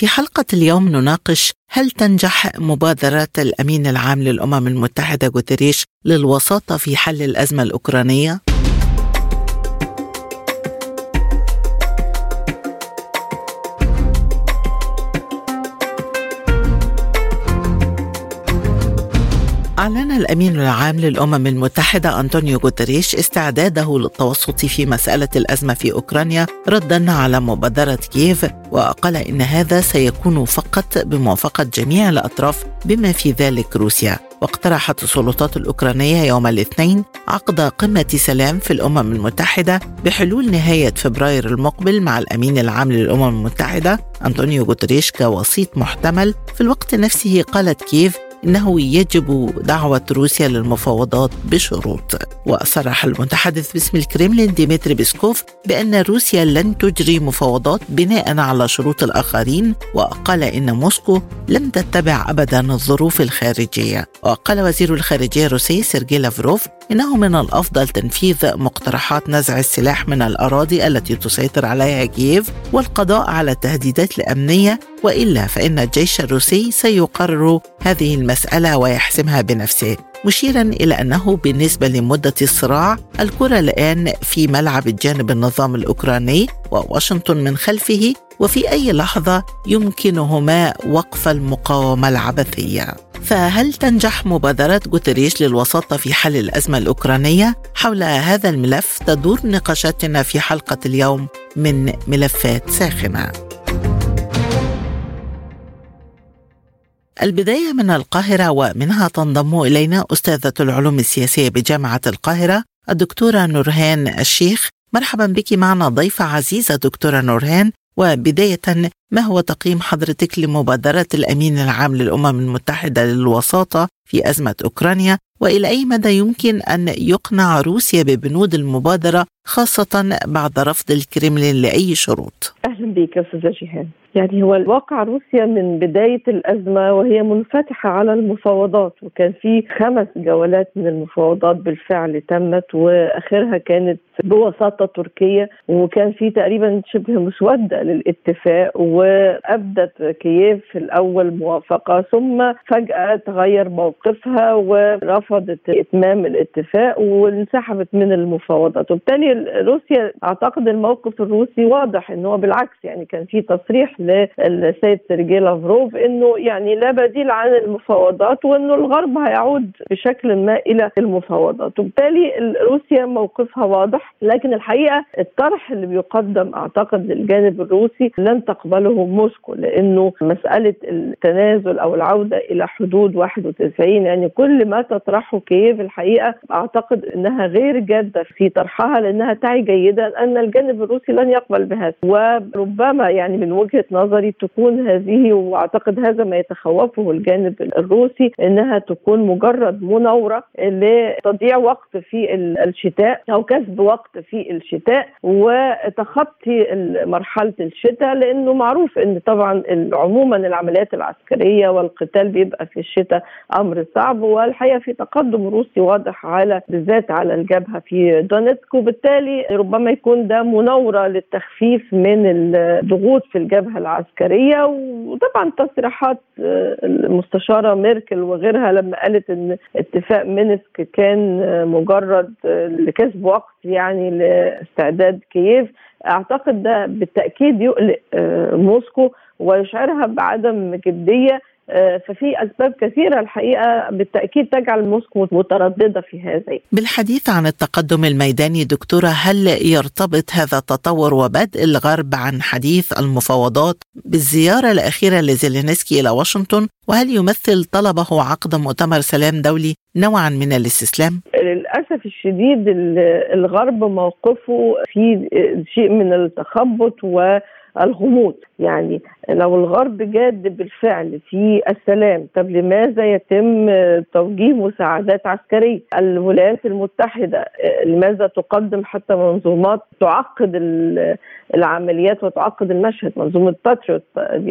في حلقة اليوم نناقش هل تنجح مبادره الأمين العام للأمم المتحدة غوتريش للوساطة في حل الأزمة الأوكرانية؟ أعلن الأمين العام للأمم المتحدة أنطونيو غوتريش استعداده للتوسط في مسألة الأزمة في أوكرانيا ردا على مبادرة كييف وقال إن هذا سيكون فقط بموافقة جميع الأطراف بما في ذلك روسيا. واقترحت السلطات الأوكرانية يوم الاثنين عقد قمة سلام في الأمم المتحدة بحلول نهاية فبراير المقبل مع الأمين العام للأمم المتحدة أنطونيو غوتريش كوسيط محتمل. في الوقت نفسه قالت كييف إنه يجب دعوة روسيا للمفاوضات بشروط. وصرح المتحدث باسم الكريملين ديمتري بيسكوف بأن روسيا لن تجري مفاوضات بناء على شروط الآخرين وقال إن موسكو لم تتبع ابدا الظروف الخارجية. وقال وزير الخارجية الروسي سيرجي لافروف إنه من الأفضل تنفيذ مقترحات نزع السلاح من الأراضي التي تسيطر عليها كييف والقضاء على التهديدات الأمنية وإلا فإن الجيش الروسي سيقرر هذه المسألة ويحسمها بنفسه مشيرا إلى أنه بالنسبة لمدة الصراع الكرة الآن في ملعب الجانب النظام الأوكراني وواشنطن من خلفه وفي أي لحظة يمكنهما وقف المقاومة العبثية فهل تنجح مبادرة غوتريش للوساطة في حل الأزمة الأوكرانية؟ حول هذا الملف تدور نقاشاتنا في حلقة اليوم من ملفات ساخنة. البداية من القاهرة ومنها تنضم إلينا أستاذة العلوم السياسية بجامعة القاهرة الدكتورة نورهان الشيخ. مرحبا بك معنا ضيفة عزيزة دكتورة نورهان. وبداية ما هو تقييم حضرتك لمبادرة الأمين العام للأمم المتحدة للوساطة في أزمة أوكرانيا وإلى أي مدى يمكن أن يقنع روسيا ببنود المبادرة خاصة بعد رفض الكريملين لأي شروط؟ أهلا بك أستاذة جيهان. يعني هو الواقع روسيا من بداية الأزمة وهي منفتحة على المفاوضات وكان في خمس جولات من المفاوضات بالفعل تمت وآخرها كانت بوساطة تركيا وكان في تقريبا شبه مسودة للاتفاق وأبدت كييف في الأول موافقة ثم فجأة تغير موقفها ورفضت إتمام الاتفاق وانسحبت من المفاوضات. وبالتالي روسيا أعتقد الموقف الروسي واضح أنه بالعكس يعني كان في تصريح للسيد سيرجي لافروف إنه يعني لا بديل عن المفاوضات وإنه الغرب هيعود بشكل ما إلى المفاوضات. وبالتالي روسيا موقفها واضح لكن الحقيقة الطرح اللي بيقدم أعتقد للجانب الروسي لن تقبله موسكو لأنه مسألة التنازل أو العودة إلى حدود 91 يعني كل ما تطرحه كييف الحقيقة أعتقد إنها غير جادة في طرحها لأنها تعي جيدا أن الجانب الروسي لن يقبل بهذا. وربما يعني من وجهة نظري تكون هذه وأعتقد هذا ما يتخوفه الجانب الروسي إنها تكون مجرد مناورة لتضييع وقت في الشتاء أو كسب وقت في الشتاء وتخطي مرحلة الشتاء لأنه معروف إن طبعا عموما العمليات العسكرية والقتال بيبقى في الشتاء أمر صعب والحقيقة في تقدم روسي واضح على بالذات على الجبهة في دونيتسك وبالتالي ربما يكون ده مناورة للتخفيف من الضغوط في الجبهة العسكرية. وطبعا تصريحات آه، المستشارة ميركل وغيرها لما قالت إن اتفاق مينسك كان آه، مجرد آه، لكسب وقت يعني لاستعداد كييف. أعتقد ده بالتأكيد يقلق موسكو ويشعرها بعدم جدية. ففي أسباب كثيرة الحقيقة بالتأكيد تجعل موسكو مترددة في هذا بالحديث عن التقدم الميداني دكتورة هل يرتبط هذا التطور وبدء الغرب عن حديث المفاوضات بالزيارة الأخيرة لزيلينسكي إلى واشنطن؟ وهل يمثل طلبه عقد مؤتمر سلام دولي نوعا من الاستسلام؟ للأسف الشديد الغرب موقفه في شيء من التخبط و الغموض يعني لو الغرب جاد بالفعل في السلام طب لماذا يتم توجيه مساعدات عسكرية؟ الولايات المتحدة لماذا تقدم حتى منظومات تعقد العمليات وتعقد المشهد؟ منظومة باتريوت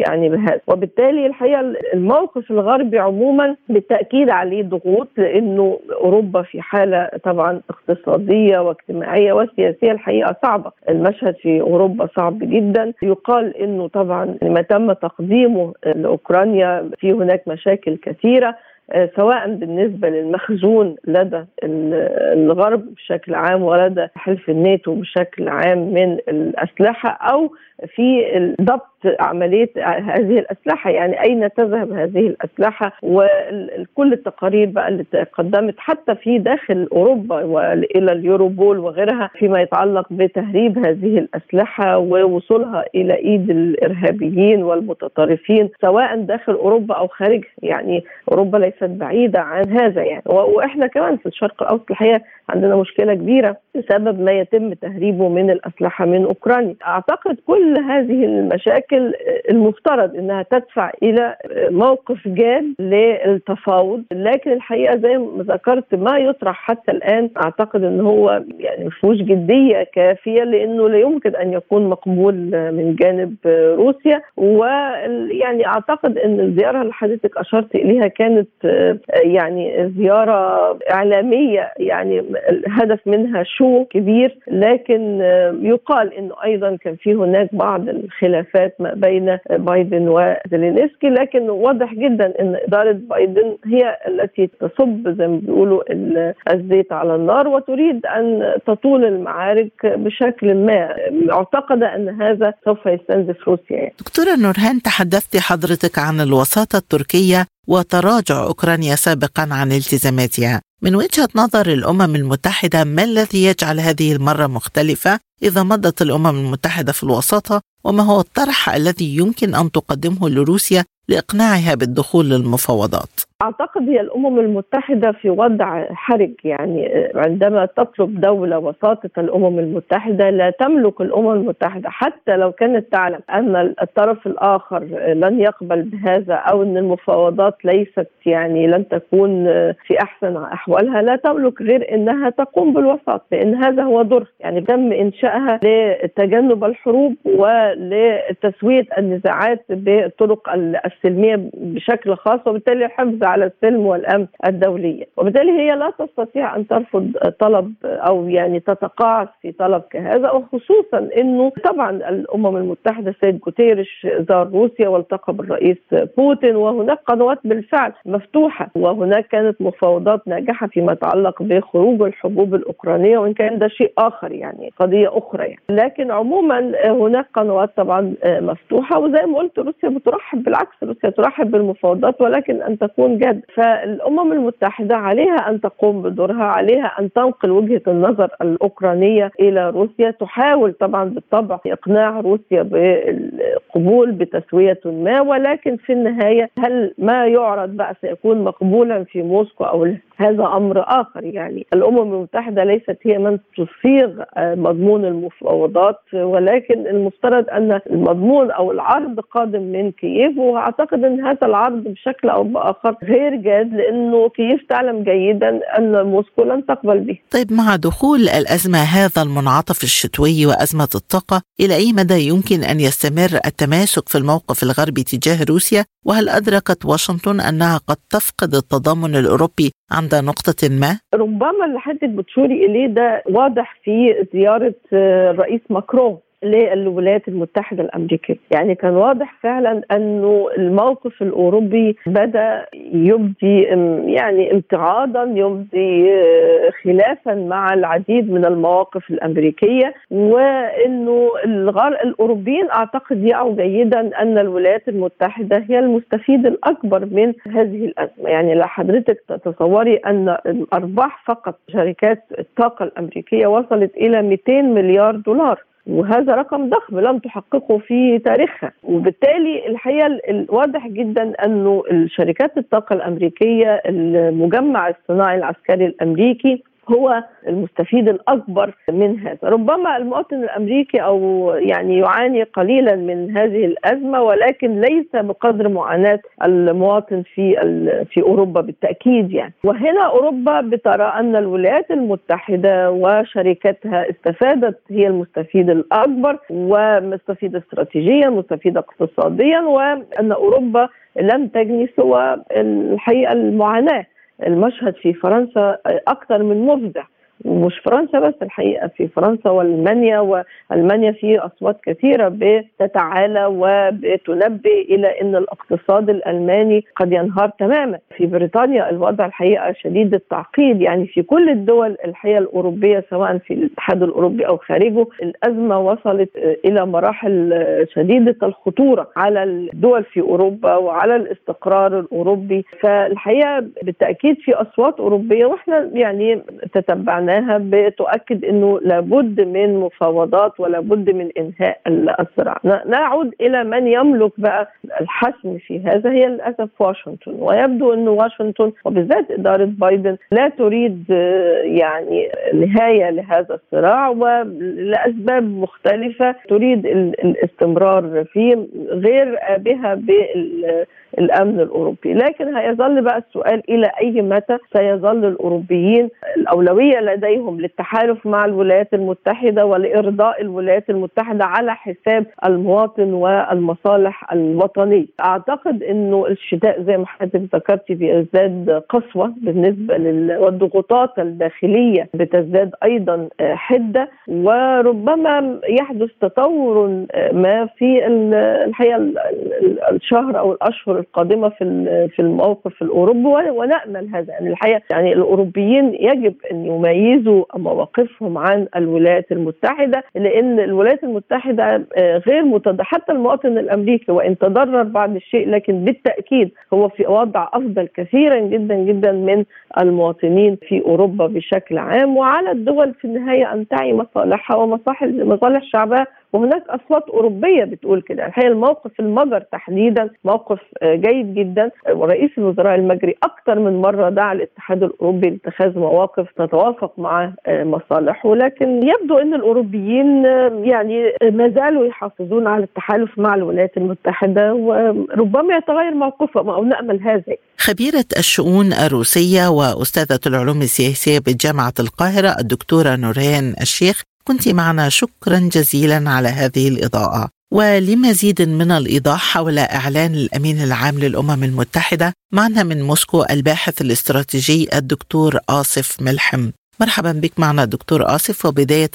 يعني بهذا. وبالتالي الحقيقة الموقف الغربي عموما بالتأكيد عليه ضغوط لأنه أوروبا في حالة طبعا اقتصادية واجتماعية وسياسية الحقيقة صعبة. المشهد في أوروبا صعب جدا. يقال إنه طبعا تم تقديمه لأوكرانيا في هناك مشاكل كثيرة. سواء بالنسبة للمخزون لدى الغرب بشكل عام ولدى حلف الناتو بشكل عام من الأسلحة أو في ضبط عملية هذه الأسلحة يعني أين تذهب هذه الأسلحة؟ وكل التقارير بقى اللي تقدمت حتى في داخل أوروبا والى اليوروبول وغيرها فيما يتعلق بتهريب هذه الأسلحة ووصولها إلى إيد الإرهابيين والمتطرفين سواء داخل أوروبا أو خارجها يعني أوروبا ليست بعيدة عن هذا يعني. وإحنا كمان في الشرق الاوسط الحقيقة عندنا مشكلة كبيرة بسبب ما يتم تهريبه من الأسلحة من أوكرانيا. أعتقد كل هذه المشاكل المفترض إنها تدفع إلى موقف جاد للتفاوض. لكن الحقيقة زي ما ذكرت ما يطرح حتى الآن أعتقد إن هو يعني ما فيهوش جدية كافية لأنه لا يمكن أن يكون مقبول من جانب روسيا. ويعني أعتقد إن الزيارة اللي حضرتك أشرت إليها كانت يعني زيارة إعلامية يعني الهدف منها شو كبير لكن يقال إنه أيضا كان في هناك بعض الخلافات ما بين بايدن وزيلينسكي لكن واضح جدا إن إدارة بايدن هي التي تصب زي ما بيقولوا الزيت على النار وتريد أن تطول المعارك بشكل ما معتقده أن هذا سوف يستنزف روسيا يعني. دكتورة نورهان تحدثتي حضرتك عن الوساطة التركية وتراجع أوكرانيا سابقا عن التزاماتها. من وجهة نظر الأمم المتحدة ما الذي يجعل هذه المرة مختلفة إذا مضت الأمم المتحدة في الوساطة؟ وما هو الطرح الذي يمكن أن تقدمه لروسيا لإقناعها بالدخول للمفاوضات؟ أعتقد هي الأمم المتحدة في وضع حرج يعني عندما تطلب دولة وساطة الأمم المتحدة لا تملك الأمم المتحدة حتى لو كانت تعلم أن الطرف الآخر لن يقبل بهذا أو أن المفاوضات ليست يعني لن تكون في أحسن أحوالها لا تملك غير إنها تقوم بالوساطه لأن هذا هو دور يعني تم إنشائها لتجنب الحروب ولتسوية النزاعات بالطرق السلمية بشكل خاص وبالتالي الحفظ على السلم والأمن الدوليه وبالتالي هي لا تستطيع أن ترفض طلب أو يعني تتقاعس في طلب كهذا وخصوصا إنه طبعا الأمم المتحدة السيد جوتيرش زار روسيا والتقى بالرئيس بوتين وهناك قنوات بالفعل مفتوحة. وهناك كانت مفاوضات ناجحة فيما يتعلق بخروج الحبوب الأوكرانية وإن كان ده شيء آخر يعني قضية أخرى يعني. لكن عموما هناك قنوات طبعا مفتوحة وزي ما قلت روسيا بترحب بالعكس روسيا ترحب بالمفاوضات ولكن أن تكون جد فالأمم المتحدة عليها أن تقوم بدورها عليها أن تنقل وجهة النظر الأوكرانية إلى روسيا. تحاول طبعا بالطبع إقناع روسيا بالقبول بتسوية ما ولكن في النهاية هل ما يعرض بقى سيكون مقبولا في موسكو أو هذا أمر آخر يعني. الأمم المتحدة ليست هي من تصيغ مضمون المفاوضات ولكن المفترض أن المضمون أو العرض قادم من كييف وأعتقد أن هذا العرض بشكل أو بآخر غير جاد لأنه كييف تعلم جيدا أن موسكو لن تقبل به. طيب مع دخول الأزمة هذا المنعطف الشتوي وأزمة الطاقة إلى أي مدى يمكن أن يستمر التماسك في الموقف الغربي تجاه روسيا وهل أدركت واشنطن أنها قد تفقد التضامن الأوروبي عند نقطة ما؟ ربما اللي حضرتك بتشوري إليه ده واضح في زيارة الرئيس ماكرون للولايات المتحدة الأمريكية. يعني كان واضح فعلا أنه الموقف الأوروبي بدأ يبدي يعني امتعاضا يبدي خلافا مع العديد من المواقف الأمريكية وأنه الأوروبيين أعتقد يعوا جيدا أن الولايات المتحدة هي المستفيد الأكبر من هذه الأزمة. يعني لا حضرتك تتصوري أن الأرباح فقط شركات الطاقة الأمريكية وصلت إلى 200 مليار دولار. وهذا رقم ضخم لم تحققه في تاريخها. وبالتالي الحقيقة الواضح جدا أنه الشركات الطاقة الأمريكية المجمع الصناعي العسكري الأمريكي هو المستفيد الأكبر من هذا ربما المواطن الأمريكي أو يعني يعاني قليلا من هذه الأزمة ولكن ليس بقدر معاناة المواطن في في أوروبا بالتأكيد يعني. وهنا أوروبا بترى أن الولايات المتحدة وشركاتها استفادت هي المستفيد الأكبر ومستفيد استراتيجيا مستفيد اقتصاديا وأن أوروبا لم تجني سوى الحقيقة المعاناة المشهد في فرنسا أكثر من مفزع. ومش فرنسا بس الحقيقة في فرنسا وألمانيا وألمانيا في أصوات كثيرة بتتعالى وبتنبه إلى إن الاقتصاد الألماني قد ينهار تماما. في بريطانيا الوضع الحقيقة شديد التعقيد يعني في كل الدول الحقيقة الأوروبية سواء في الاتحاد الأوروبي أو خارجه الأزمة وصلت إلى مراحل شديدة الخطورة على الدول في أوروبا وعلى الاستقرار الأوروبي. فالحقيقة بالتأكيد في أصوات أوروبية وإحنا يعني تتبعنا معناها بتؤكد إنه لابد من مفاوضات ولابد من إنهاء الصراع نعود إلى من يملك بقى الحسم في هذا هي للأسف واشنطن. ويبدو انه واشنطن وبالذات إدارة بايدن لا تريد يعني نهاية لهذا الصراع ولأسباب مختلفة تريد الاستمرار فيه غير بها بال الأمن الأوروبي. لكن هيظل بقى السؤال إلى أي متى سيظل الأوروبيين الأولوية لديهم للتحالف مع الولايات المتحدة ولإرضاء الولايات المتحدة على حساب المواطن والمصالح الوطنية؟ أعتقد إنه الشتاء زي ما حضرتك ذكرتي بيزداد قسوة بالنسبة لل... والضغوطات الداخلية بتزداد أيضا حدة. وربما يحدث تطور ما في الحقيقة الشهر أو الأشهر القادمة في في الموقف الأوروبي ونأمل هذا يعني الحقيقة يعني الأوروبيين يجب أن يميزوا مواقفهم عن الولايات المتحدة لأن الولايات المتحدة آه، غير متضرر حتى المواطن الأمريكي وإن تضرر بعض الشيء لكن بالتأكيد هو في وضع أفضل كثيرا جدا جدا من المواطنين في أوروبا بشكل عام وعلى الدول في النهاية أن تعي مصالحها ومصالح مصالح شعبها وهناك أصوات أوروبية بتقول كده. الحقيقة الموقف المجر تحديدا موقف آه، جيد جدا. ورئيس الوزراء المجري أكثر من مرة دعا الاتحاد الأوروبي لاتخاذ مواقف تتوافق مع آه، مصالحه. لكن يبدو إن الأوروبيين آه، يعني ما زالوا يحافظون على التحالف مع الولايات المتحدة وربما يتغير موقفهم أو نأمل هذا. خبيرة الشؤون الروسية وأستاذة العلوم السياسية بجامعة القاهرة الدكتورة نورين الشيخ كنت معنا. شكرا جزيلا على هذه الإضاءة. ولمزيد من الإيضاح حول إعلان الأمين العام للأمم المتحدة معنا من موسكو الباحث الاستراتيجي الدكتور آصف ملحم. مرحبا بك معنا دكتور آصف. وبداية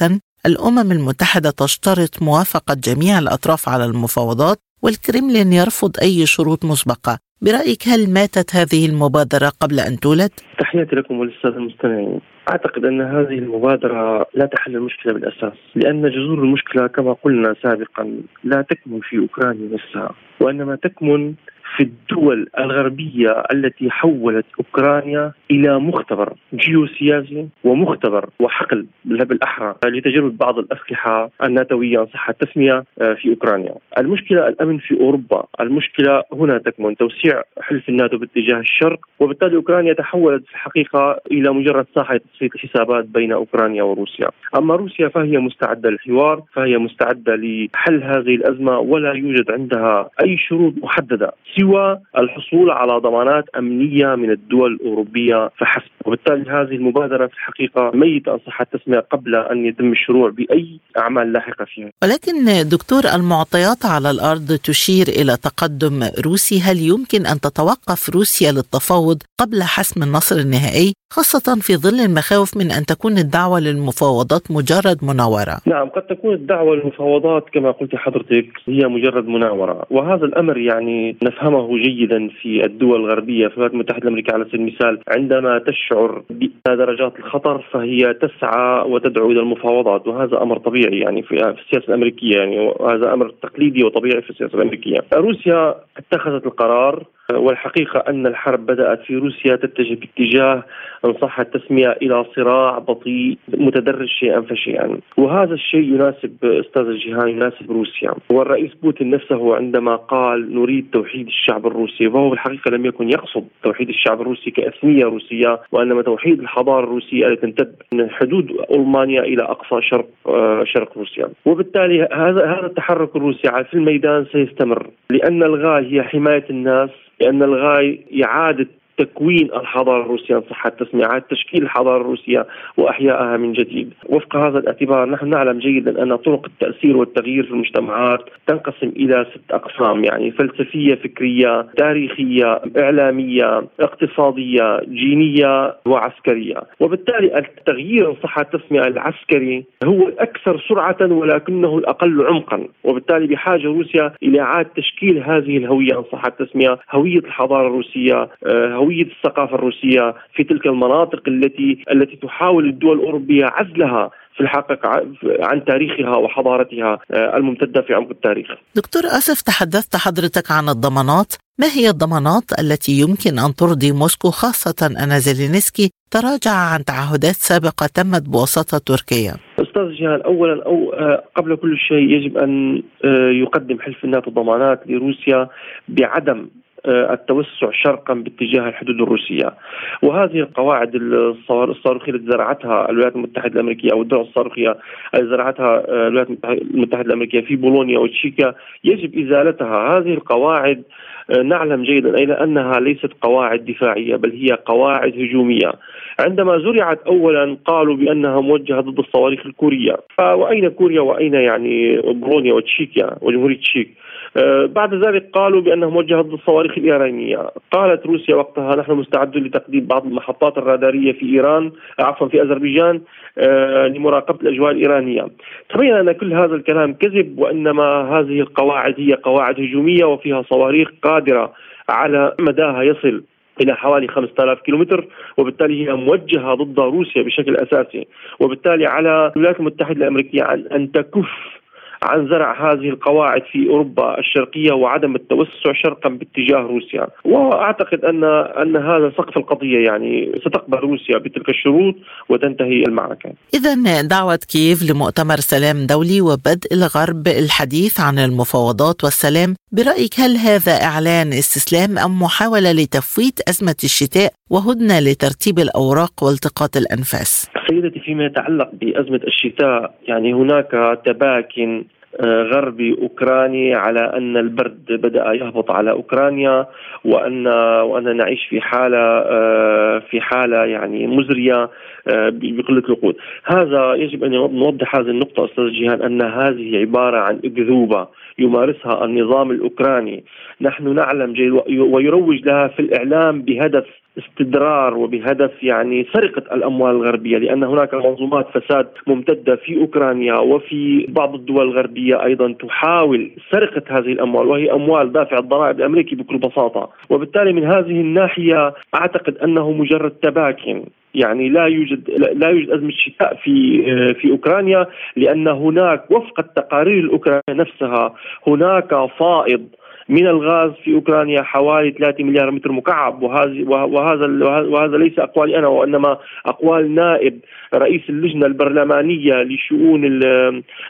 الأمم المتحدة تشترط موافقة جميع الأطراف على المفاوضات والكرملين يرفض أي شروط مسبقة. برأيك هل ماتت هذه المبادرة قبل أن تولد؟ تحياتي لكم وللسادة المستمعين أعتقد أن هذه المبادرة لا تحل المشكلة بالأساس لأن جذور المشكلة كما قلنا سابقا لا تكمن في أوكرانيا نفسها وإنما تكمن في الدول الغربية التي حولت أوكرانيا إلى مختبر جيوسياسي ومختبر وحقل بالأحرى لتجربة بعض الأسلحة الناتوية إن صح التسمية آه، في أوكرانيا. المشكلة الأمن في أوروبا المشكلة هنا تكمن توسيع حلف الناتو باتجاه الشرق وبالتالي أوكرانيا تحولت في الحقيقة إلى مجرد ساحة تصفية الحسابات بين أوكرانيا وروسيا. أما روسيا فهي مستعدة للحوار فهي مستعدة لحل هذه الأزمة ولا يوجد عندها أي شروط محددة. سوى الحصول على ضمانات أمنية من الدول الأوروبية فحسب، وبالتالي هذه المبادرة في الحقيقة ميتة أن صح التسميه قبل أن يتم الشروع بأي أعمال لاحقة فيها. ولكن دكتور المعطيات على الأرض تشير إلى تقدم روسي، هل يمكن أن تتوقف روسيا للتفاوض قبل حسم النصر النهائي؟ خاصة في ظل المخاوف من أن تكون الدعوة للمفاوضات مجرد مناورة. نعم قد تكون الدعوة للمفاوضات كما قلت حضرتك هي مجرد مناورة وهذا الأمر يعني نفهمه جيدا في الدول الغربية في الولايات المتحدة الأمريكية على سبيل المثال عندما تشعر بدرجات الخطر فهي تسعى وتدعو إلى المفاوضات وهذا أمر طبيعي يعني في السياسة الأمريكية يعني وهذا أمر تقليدي وطبيعي في السياسة الأمريكية. روسيا اتخذت القرار والحقيقة أن الحرب بدأت في روسيا تتجه باتجاه إن صح التسمية إلى صراع بطيء متدرج شيئا فشيئا. وهذا الشيء يناسب أستاذ الجيهان يناسب روسيا. والرئيس بوتين نفسه عندما قال نريد توحيد الشعب الروسي وهو في الحقيقة لم يكن يقصد توحيد الشعب الروسي كأثنية روسية وإنما توحيد الحضارة الروسية التي تمتد من حدود ألمانيا إلى أقصى شرق آه، شرق روسيا. وبالتالي هذا هذا التحرك الروسي في الميدان سيستمر لأن الغاية هي حماية الناس لأن الغاية إعادة تكوين الحضارة الروسية ان صح التسميه عاد تشكيل الحضارة الروسية وأحيائها من جديد. وفق هذا الاعتبار نحن نعلم جيدا أن طرق التأثير والتغيير في المجتمعات تنقسم إلى ست أقسام يعني فلسفية فكرية تاريخية إعلامية اقتصادية جينية وعسكرية. وبالتالي التغيير ان صح التسميه العسكري هو الاكثر سرعة ولكنه الأقل عمقا. وبالتالي بحاجة روسيا إلى إعادة تشكيل هذه الهوية ان صح التسميه هوية الحضارة الروسية هويه الثقافة الروسية في تلك المناطق التي التي تحاول الدول الأوروبية عزلها في الحقيقة عن تاريخها وحضارتها آه، الممتدة في عمق التاريخ. دكتور آسف تحدثت حضرتك عن الضمانات. ما هي الضمانات التي يمكن أن ترضي موسكو خاصة أن زيلينسكي تراجع عن تعهدات سابقة تمت بواسطة تركيا أستاذ جهال اولا أو آه، قبل كل شيء يجب أن آه، يقدم حلف الناتو ضمانات لروسيا بعدم التوسع شرقا باتجاه الحدود الروسية. وهذه القواعد الصاروخية التي زرعتها الولايات المتحدة الأمريكية أو الدول الصاروخية التي زرعتها آه، الولايات المتحده الأمريكية في بولونيا وتشيكا يجب إزالتها. هذه القواعد آه، نعلم جيدا أين أنها ليست قواعد دفاعية بل هي قواعد هجومية. عندما زرعت أولا قالوا بأنها موجهة ضد الصواريخ الكورية. وأين كوريا وأين يعني بولونيا وتشيكيا وجمهورية تشيك؟ آه، بعد ذلك قالوا بانها موجهه ضد الصواريخ الإيرانية، قالت روسيا وقتها نحن مستعدون لتقديم بعض المحطات الرادارية في إيران عفوا في أذربيجان آه، لمراقبة الأجواء الإيرانية. تبين أن كل هذا الكلام كذب وإنما هذه القواعد هي قواعد هجومية وفيها صواريخ قادرة على مداها يصل إلى حوالي 5000 كيلومتر وبالتالي هي موجهة ضد روسيا بشكل أساسي وبالتالي على الولايات المتحدة الأمريكية أن تكف عن زرع هذه القواعد في أوروبا الشرقية وعدم التوسع شرقا باتجاه روسيا، وأعتقد ان أن هذا سقف القضية يعني ستقبل روسيا بتلك الشروط وتنتهي المعركة. اذا دعوة كييف لمؤتمر سلام دولي وبدء الغرب الحديث عن المفاوضات والسلام، برأيك هل هذا إعلان استسلام أم محاولة لتفويت أزمة الشتاء وهدنة لترتيب الأوراق والتقاط الأنفاس؟ سيدتي فيما يتعلق بأزمة الشتاء يعني هناك تباكن غربي اوكراني على أن البرد بدأ يهبط على أوكرانيا وان وأن نعيش في حالة آه، في حالة يعني مزرية آه، بقله الوقود، هذا يجب أن نوضح هذه النقطة أستاذ جيهان أن هذه عبارة عن أكذوبة يمارسها النظام الأوكراني، نحن نعلم ويروج لها في الإعلام بهدف استدرار وبهدف يعني سرقة الأموال الغربية لأن هناك منظومات فساد ممتدة في أوكرانيا وفي بعض الدول الغربية أيضا تحاول سرقة هذه الأموال وهي أموال دافع الضرائب الأمريكي بكل بساطة. وبالتالي من هذه الناحية أعتقد أنه مجرد تباكن يعني لا يوجد لا يوجد أزمة شتاء في في أوكرانيا لأن هناك وفق التقارير الأوكرانية نفسها هناك فائض من الغاز في أوكرانيا حوالي 3 مليار متر مكعب. وهذا وهذا وهذا ليس أقوالي أنا وإنما أقوال نائب رئيس اللجنة البرلمانية لشؤون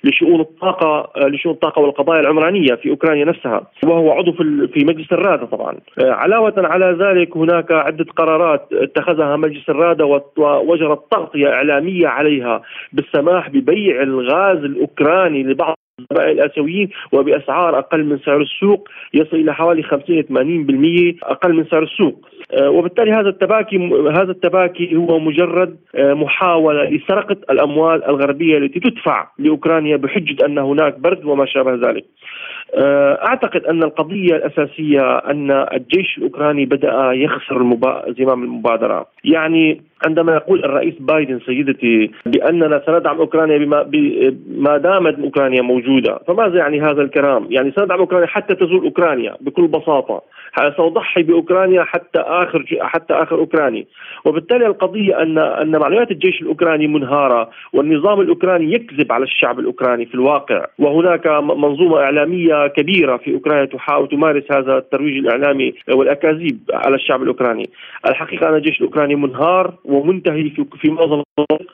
لشؤون الطاقة لشؤون الطاقة والقضايا العمرانية في أوكرانيا نفسها. وهو عضو في مجلس الرادة طبعا. علاوة على ذلك هناك عدة قرارات اتخذها مجلس الرادة وجرت تغطية إعلامية عليها بالسماح ببيع الغاز الأوكراني لبعض الزبائن الآسيويين وبأسعار أقل من سعر السوق يصل إلى حوالي 50 80% أقل من سعر السوق آه، وبالتالي هذا التباكي هذا التباكي هو مجرد آه، محاولة لسرقة الأموال الغربية التي تدفع لأوكرانيا بحجة أن هناك برد وما شابه ذلك. آه، أعتقد أن القضية الأساسية أن الجيش الأوكراني بدأ يخسر المبا... زمام المبادرة، يعني عندما يقول الرئيس بايدن سيدتي بأننا سندعم أوكرانيا بما. ما دامت أوكرانيا موجودة موجودة، فماذا يعني هذا الكلام؟ يعني سندعم أوكرانيا حتى تزول أوكرانيا بكل بساطة، سأضحي بأوكرانيا حتى آخر حتى آخر أوكراني، وبالتالي القضية ان أن معلومات الجيش الأوكراني منهارة والنظام الأوكراني يكذب على الشعب الأوكراني في الواقع، وهناك منظومة إعلامية كبيرة في أوكرانيا تحاول تمارس هذا الترويج الإعلامي والأكاذيب على الشعب الأوكراني، الحقيقة أن الجيش الأوكراني منهار ومنتهي في في معظم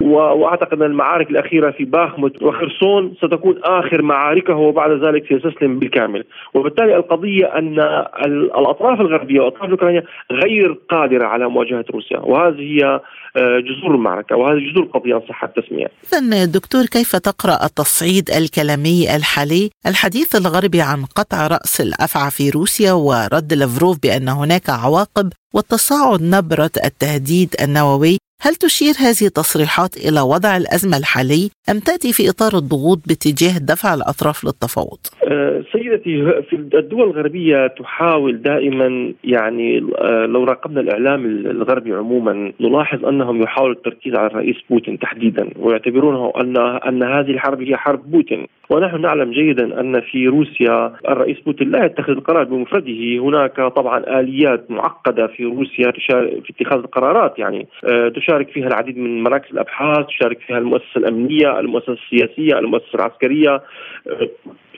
وأعتقد أن المعارك الأخيرة في باخمت وخرسون ستكون آخر معاركه وبعد ذلك سيستسلم بالكامل، وبالتالي القضية أن الأطراف الغربية والاطراف الأوكرانية غير قادرة على مواجهة روسيا، وهذه هي آه، جذور المعركة وهذه جذور القضية إن صح التسميه. اذا دكتور كيف تقرأ التصعيد الكلامي الحالي؟ الحديث الغربي عن قطع رأس الأفعى في روسيا ورد لافروف بأن هناك عواقب وتصاعد نبرة التهديد النووي هل تشير هذه التصريحات إلى وضع الأزمة الحالي أم تأتي في إطار الضغوط باتجاه دفع الأطراف للتفاوض؟ أه سيدتي في الدول الغربية تحاول دائما يعني أه لو راقبنا الإعلام الغربي عموما نلاحظ أنهم يحاولوا التركيز على الرئيس بوتين تحديدا ويعتبرونه أن أن هذه الحرب هي حرب بوتين ونحن نعلم جيدا أن في روسيا الرئيس بوتين لا يتخذ القرار بمفرده هناك طبعا آليات معقدة في روسيا في اتخاذ القرارات يعني أه تشارك فيها العديد من مراكز الأبحاث تشارك فيها المؤسسة الأمنية المؤسسة السياسية المؤسسة العسكرية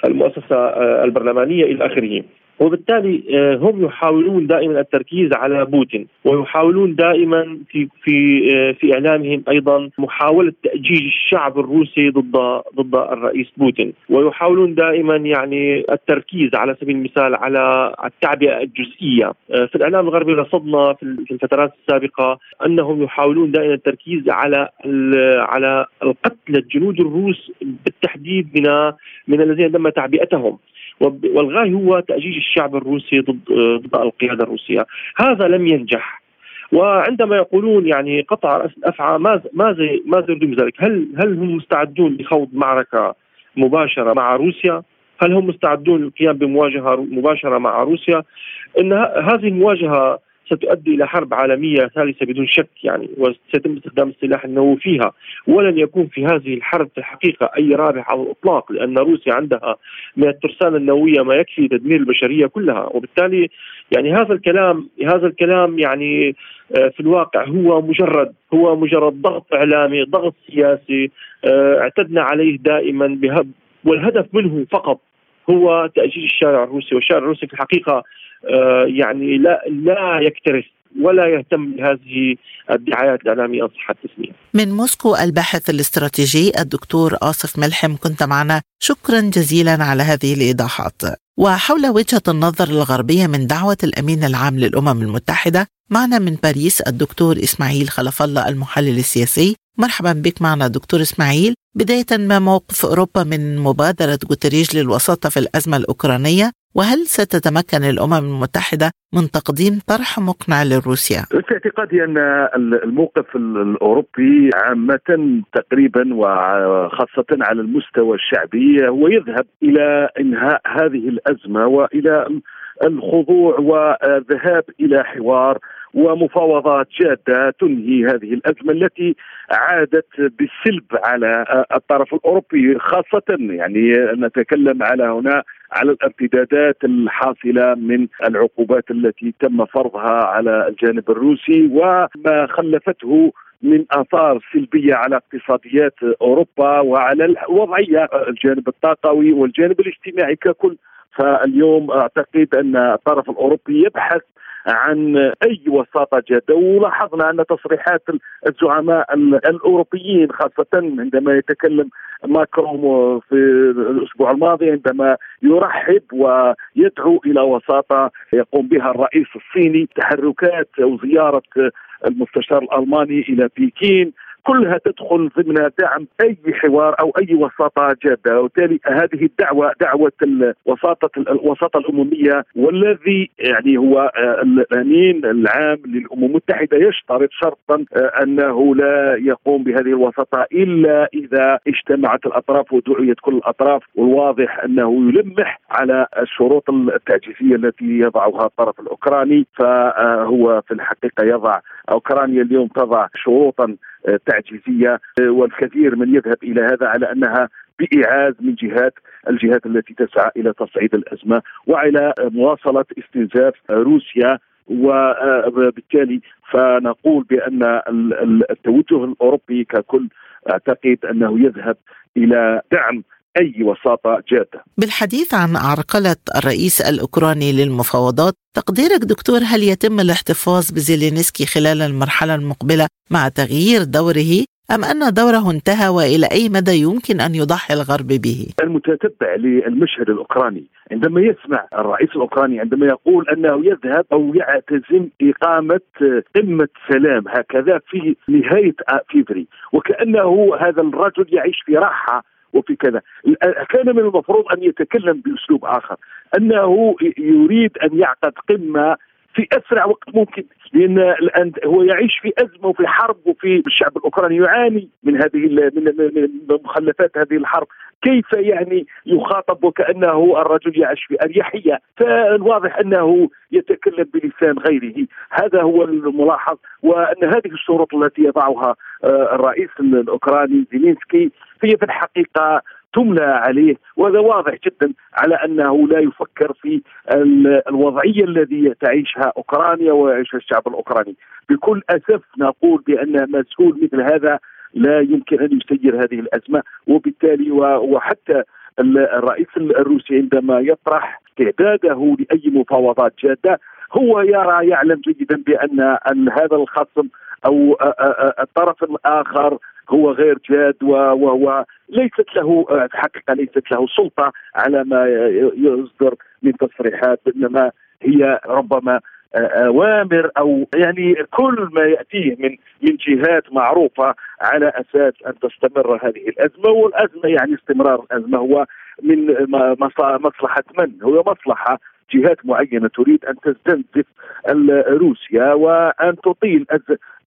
المؤسسة البرلمانية إلى آخره. وبالتالي آه، هم يحاولون دائما التركيز على بوتين ويحاولون دائما في في آه، في إعلامهم أيضا محاولة تاجيج الشعب الروسي ضد ضد الرئيس بوتين ويحاولون دائما يعني التركيز على سبيل المثال على التعبئة الجزئية. آه، في الإعلام الغربي رصدنا في الفترات السابقة أنهم يحاولون دائما التركيز على على القتل الجنود الروس بالتحديد من من الذين تم تعبئتهم. والغاية هو تأجيج الشعب الروسي ضد ضد القيادة الروسية هذا لم ينجح وعندما يقولون يعني قطع راس الافعى ماذا ماذا ماذا يريدون بذلك؟ هل هل هم مستعدون لخوض معركة مباشرة مع روسيا؟ هل هم مستعدون للقيام بمواجهة مباشرة مع روسيا؟ إن هذه المواجهة ستؤدي إلى حرب عالمية ثالثة بدون شك يعني وسيتم استخدام السلاح النووي فيها. ولن يكون في هذه الحرب في الحقيقة أي رابح على الإطلاق لأن روسيا عندها من الترسانة النووية ما يكفي تدمير البشرية كلها. وبالتالي يعني هذا الكلام هذا الكلام يعني آه، في الواقع هو مجرد هو مجرد ضغط إعلامي ضغط سياسي آه، اعتدنا عليه دائما بهب والهدف منه فقط هو تأجيج الشارع الروسي. والشارع الروسي في الحقيقة آه، يعني لا لا يكترث ولا يهتم بهذه الدعايات الإعلامية ان صح التسمية. من موسكو الباحث الاستراتيجي الدكتور آصف ملحم كنت معنا شكرا جزيلا على هذه الإيضاحات. وحول وجهة النظر الغربية من دعوة الأمين العام للأمم المتحدة معنا من باريس الدكتور إسماعيل خلف الله المحلل السياسي مرحبا بك معنا دكتور إسماعيل بداية ما موقف أوروبا من مبادرة غوتيريش للوساطة في الأزمة الأوكرانية وهل ستتمكن الأمم المتحدة من تقديم طرح مقنع لروسيا؟ في اعتقادي أن الموقف الأوروبي عامة تقريبا وخاصة على المستوى الشعبي هو يذهب إلى إنهاء هذه الأزمة وإلى الخضوع والذهاب إلى حوار ومفاوضات جادة تنهي هذه الأزمة التي عادت بالسلب على الطرف الأوروبي خاصة يعني نتكلم على هنا على الارتدادات الحاصلة من العقوبات التي تم فرضها على الجانب الروسي وما خلفته من آثار سلبية على اقتصاديات أوروبا وعلى الوضعية الجانب الطاقوي والجانب الاجتماعي ككل. فاليوم أعتقد أن الطرف الأوروبي يبحث عن أي وساطة جاده ولاحظنا أن تصريحات الزعماء الأوروبيين خاصة عندما يتكلم ماكرون في الأسبوع الماضي عندما يرحب ويدعو إلى وساطة يقوم بها الرئيس الصيني تحركات أو زيارة المستشار الألماني إلى بكين كلها تدخل ضمن دعم أي حوار أو أي وساطة جادة. وبالتالي هذه الدعوة دعوة الوساطه الوساطة الأممية والذي يعني هو الأمين العام للأمم المتحدة يشترط شرطا آه، أنه لا يقوم بهذه الوساطة إلا إذا اجتمعت الأطراف ودعيت كل الأطراف. والواضح أنه يلمح على الشروط التعجيزية التي يضعها الطرف الأوكراني. فهو في الحقيقة يضع أوكرانيا اليوم تضع شروطا تعجيزية والكثير من يذهب إلى هذا على أنها بايعاز من جهات الجهات التي تسعى إلى تصعيد الأزمة والى مواصلة استنزاف روسيا وبالتالي فنقول بأن التوجه الأوروبي ككل أعتقد أنه يذهب إلى دعم أي وساطة جادة. بالحديث عن عرقلة الرئيس الأوكراني للمفاوضات، تقديرك دكتور هل يتم الاحتفاظ بزيلينسكي خلال المرحلة المقبلة مع تغيير دوره أم أن دوره انتهى وإلى أي مدى يمكن أن يضحي الغرب به؟ المتتبع للمشهد الأوكراني عندما يسمع الرئيس الأوكراني عندما يقول أنه يذهب أو يعتزم إقامة قمة سلام هكذا في نهاية فيفري وكأنه هذا الرجل يعيش في راحة وفي كذا. كان من المفروض أن يتكلم بأسلوب آخر أنه يريد أن يعقد قمة في أسرع وقت ممكن. لأن الآن هو يعيش في أزمة وفي حرب وفي الشعب الأوكراني يعاني من هذه من مخلفات هذه الحرب. كيف يعني يخاطب وكأنه الرجل يعيش في أريحية؟ فالواضح أنه يتكلم بلسان غيره. هذا هو الملاحظ وأن هذه الشروط التي يضعها آه، الرئيس الأوكراني زيلينسكي هي في الحقيقة تملى عليه وهذا واضح جدا على أنه لا يفكر في الوضعية الذي تعيشها أوكرانيا ويعيشها الشعب الأوكراني. بكل أسف نقول بأن مسؤول مثل هذا لا يمكن أن يسير هذه الأزمة وبالتالي وحتى الرئيس الروسي عندما يطرح استعداده لأي مفاوضات جادة هو يرى يعلم جيدا بأن هذا الخصم أو الطرف الآخر هو غير جاد وليست له حقيقة ليست له سلطة على ما يصدر من تصريحات إنما هي ربما اوامر أو يعني كل ما يأتيه من من جهات معروفة على أساس أن تستمر هذه الأزمة والأزمة يعني استمرار الأزمة هو من مصلحة من؟ هو مصلحة جهات معينة تريد أن تستنزف روسيا وأن تطيل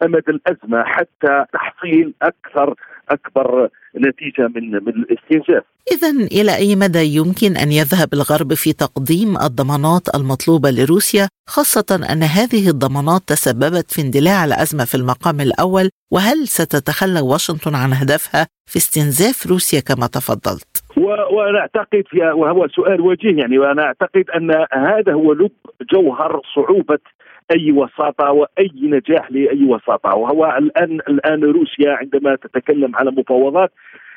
أمد الأزمة حتى تحصيل أكثر أكبر نتيجة من من الاستنزاف. اذا إلى أي مدى يمكن أن يذهب الغرب في تقديم الضمانات المطلوبة لروسيا خاصة أن هذه الضمانات تسببت في اندلاع الأزمة في المقام الأول وهل ستتخلى واشنطن عن هدفها في استنزاف روسيا كما تفضلت؟ وأنا أعتقد وهو سؤال وجيه يعني وأنا أعتقد أن هذا هو لب جوهر صعوبة أي وساطة وأي نجاح لأي وساطة. وهو الان الآن روسيا عندما تتكلم على مفاوضات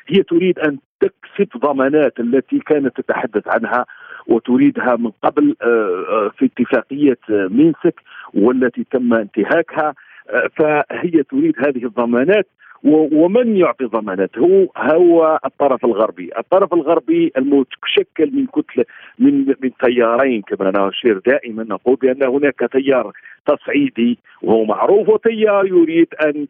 هي تريد أن تكسب ضمانات التي كانت تتحدث عنها وتريدها من قبل آه، آه، في اتفاقية مينسك والتي تم انتهاكها. آه، فهي تريد هذه الضمانات. ومن يعطي ضمانات هو الطرف الغربي، الطرف الغربي المشكل من كتله من من تيارين كما نشير دائما نقول بأن هناك تيار تصعيدي وهو معروف وتيار يريد أن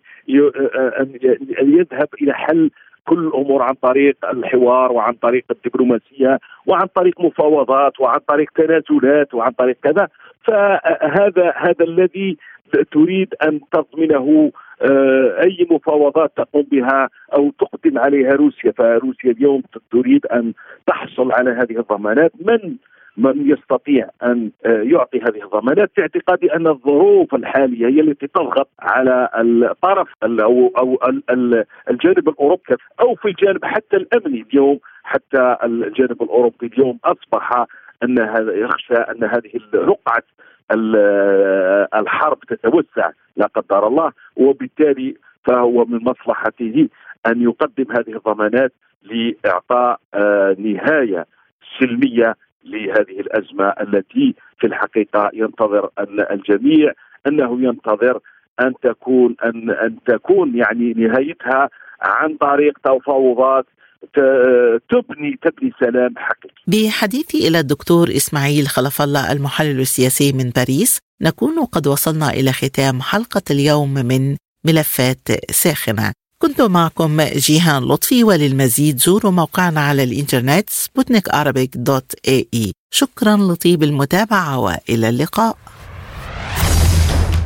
أن يذهب إلى حل كل الأمور عن طريق الحوار وعن طريق الدبلوماسية وعن طريق مفاوضات وعن طريق تنازلات وعن طريق كذا. فهذا هذا الذي تريد أن تضمنه أي مفاوضات تقوم بها أو تقدم عليها روسيا فروسيا اليوم تريد أن تحصل على هذه الضمانات. من من يستطيع أن آه، يعطي هذه الضمانات؟ في اعتقادي أن الظروف الحالية هي التي تضغط على الطرف أو أو الجانب الأوروبي أو في الجانب حتى الأمني اليوم. حتى الجانب الأوروبي اليوم أصبح أن يخشى أن هذه رقعه الحرب تتوسع لا قدر الله وبالتالي فهو من مصلحته أن يقدم هذه الضمانات لإعطاء آه، نهاية سلمية لهذه الأزمة التي في الحقيقة ينتظر الجميع أنه ينتظر أن تكون أن أن تكون يعني نهايتها عن طريق تفاوضات تبني تبني سلام حقيقي. بحديثي إلى الدكتور إسماعيل خلف الله المحلل السياسي من باريس نكون قد وصلنا إلى ختام حلقة اليوم من ملفات ساخنة. كنت معكم جيهان لطفي وللمزيد زوروا موقعنا على الإنترنت سبوتنيك dot ae شكرا لطيب المتابعة وإلى اللقاء.